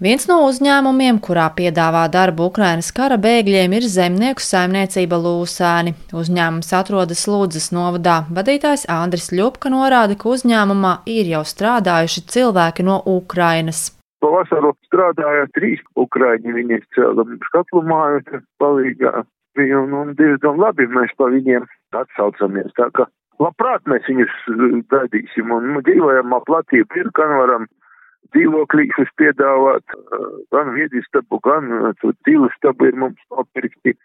Viens no uzņēmumiem, kurā piedāvā darbu Ukrainas kara bēgļiem, ir zemnieku saimniecība Lūsēni. Uzņēmums atrodas Lūdzes novadā. Vadītājs Andris Ļupka norāda, ka uzņēmumā ir jau strādājuši cilvēki no Ukrainas. Pavasaru strādāja trīs ukraiņi, viņi cēla skatlu māju palīgā. Bija un, un diezgan labi mēs pa viņiem atsaucamies. Tā kā labprāt mēs viņus gaidīsim un dzīvojam ap platību ir, gan varam dzīvoklīšus piedāvāt, gan viedistabu, gan divu stabu ir mums nopirkti,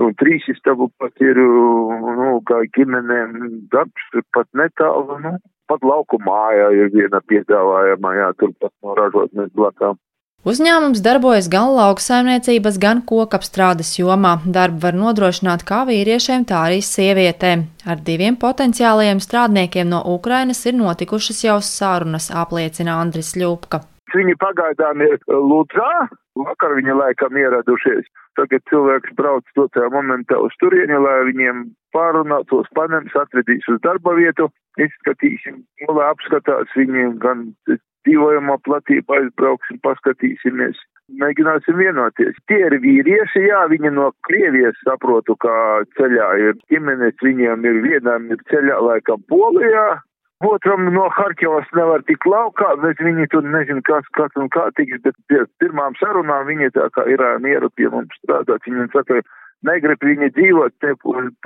un trīs istabu pat ir, nu, kā ģimenēm darbs pat netālu, nu, pat lauku mājā ir viena piedāvājama, jā, turpat no ražotnes blakām. Uzņēmums darbojas gan lauksaimniecības, gan kokapstrādes jomā. Darbu var nodrošināt kā vīriešiem, tā arī sievietēm. Ar diviem potenciālajiem strādniekiem no Ukrainas ir notikušas jau sarunas, apliecina Andris Ļupka. Viņi pagaidām ir Lūdzā, vakar viņi laikam ieradušies. Tagad cilvēks brauc to tajā momentā uz turieni, lai viņiem pārunātos, panems, atvedīs uz darba vietu, izskatīsim, lai apskatās viņiem gan dzīvojamā platība aizbrauksim, paskatīsimies, mēģināsim vienoties. Tie ir vīrieši, jā, viņi no Krievijas saprotu, kā ceļā ir ģimenes, viņiem ir vienam ir ceļā laikam Polijā, Otram no Harkivas nevar tik laukā, bet viņi tur nezinu, kas, kas un kā tiks, bet pie pirmām sarunām viņi tā kā ir mieru pie mums strādāt. Viņi saka, negrib viņi dzīvot te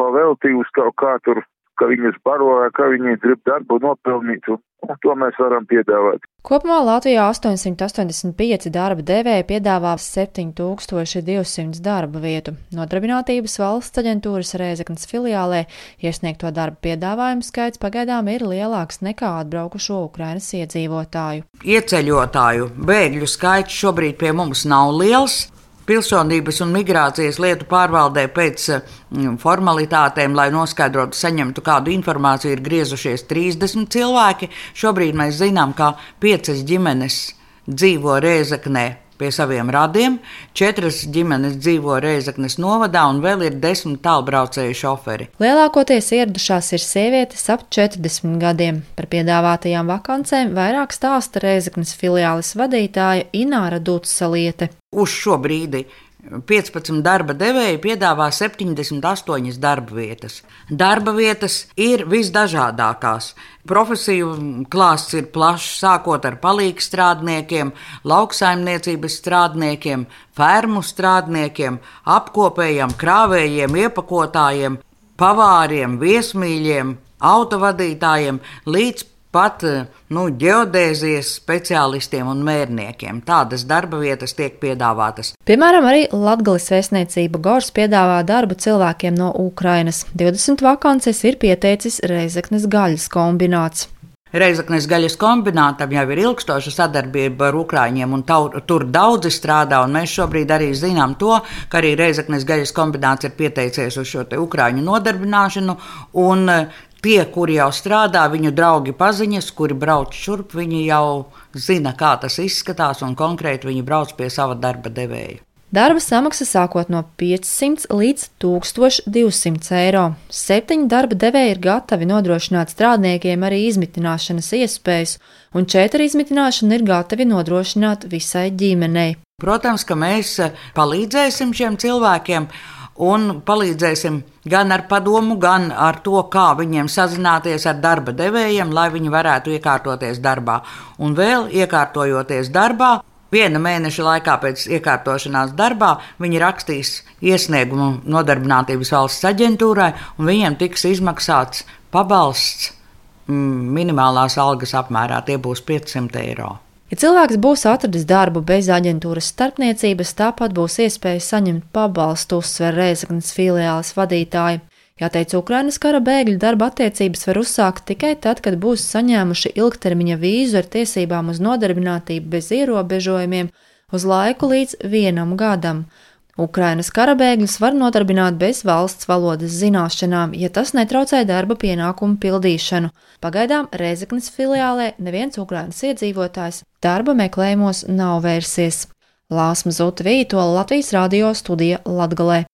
paveltī uz kaut kā tur ka viņus baroja, ka viņi grib darbu nopelnīt, un to mēs varam piedāvāt. Kopumā Latvijā 885 darba devēja piedāvā 7200 darba vietu. Nodarbinātības valsts aģentūras Rēzeknas filiālē iesniegto darba piedāvājumu skaits pagaidām ir lielāks nekā atbraukušo Ukrainas iedzīvotāju. Ieceļotāju bēgļu skaits šobrīd pie mums nav liels. Pilsonības un migrācijas lietu pārvaldē pēc mm, formalitātēm, lai noskaidrotu, saņemtu kādu informāciju, ir griezušies 30 cilvēki. Šobrīd mēs zinām, ka piecas ģimenes dzīvo Rēzaknē pie saviem radiem, četras ģimenes dzīvo Reizeknas novadā un vēl ir desmit tālbraucēju šoferi. Lielākoties ieradušās ir sievietes ap 40 gadiem. Par piedāvātajām vakancēm vairāk stāsta Reizeknas filiāles vadītāja Ināra Dutsaliete uz šo brīdi 15 darba devēji piedāvā 78 darba vietas. Darba vietas ir visdažādākās. Profesiju klāsts ir plašs, sākot ar palīgu strādniekiem, lauksaimniecības strādniekiem, fermu strādniekiem, apkopējiem, krāvējiem, iepakotājiem, pavāriem, viesmīļiem, autovadītājiem līdz pat eh, nu, geodēzijas speciālistiem un mērniekiem. Tādas darba vietas tiek piedāvātas. Piemēram, arī Latvijas vēstniecība Gors piedāvā darbu cilvēkiem no Ukrainas. 20 vakances ir pieteicis Reizeknes gaļas kombināts. Reizeknas gaļas kombinātam jau ir ilgstoša sadarbība ar Ukrāņiem, un taur, tur daudzi strādā. Mēs šobrīd arī zinām to, ka arī Reizeknas gaļas kombināts ir pieteicies uz šo Ukrāņu nodarbināšanu. Un, tie, kuri jau strādā, viņu draugi paziņas, kuri brauc šurp, viņi jau zina, kā tas izskatās, un konkrēti viņi brauc pie sava darba devēja. Darba samaksa sākot no 500 līdz 1200 eiro. Septiņi darba devēji ir gatavi nodrošināt strādniekiem arī izmitināšanas iespējas, un četri izmitināšana ir gatavi nodrošināt visai ģimenei. Protams, ka mēs palīdzēsim šiem cilvēkiem, un palīdzēsim gan ar padomu, gan ar to, kā viņiem sazināties ar darba devējiem, lai viņi varētu iekārtoties darbā. Un vēl iekārtojoties darbā, Viena mēneša laikā pēc iekārtošanās darbā viņi rakstīs iesniegumu Nodarbinātības valsts aģentūrai, un viņiem tiks izmaksāts pabalsts mm, minimālās algas apmērā. Tie būs 500 eiro. Ja cilvēks būs atradis darbu bez aģentūras starpniecības, tāpat būs iespēja saņemt pabalstu, uzsver Reizeknas filiāles vadītāji. Jāteic, Ukrainas kara bēgļu darba attiecības var uzsākt tikai tad, kad būs saņēmuši ilgtermiņa vīzu ar tiesībām uz nodarbinātību bez ierobežojumiem uz laiku līdz vienam gadam. Ukrainas karabēgļus var nodarbināt bez valsts valodas zināšanām, ja tas netraucē darba pienākumu pildīšanu. Pagaidām Rēzeknas filiālē neviens Ukrainas iedzīvotājs darba meklējumos nav vērsies. Lāsma Zuta Vītola Latvijas radio studija Latgalē.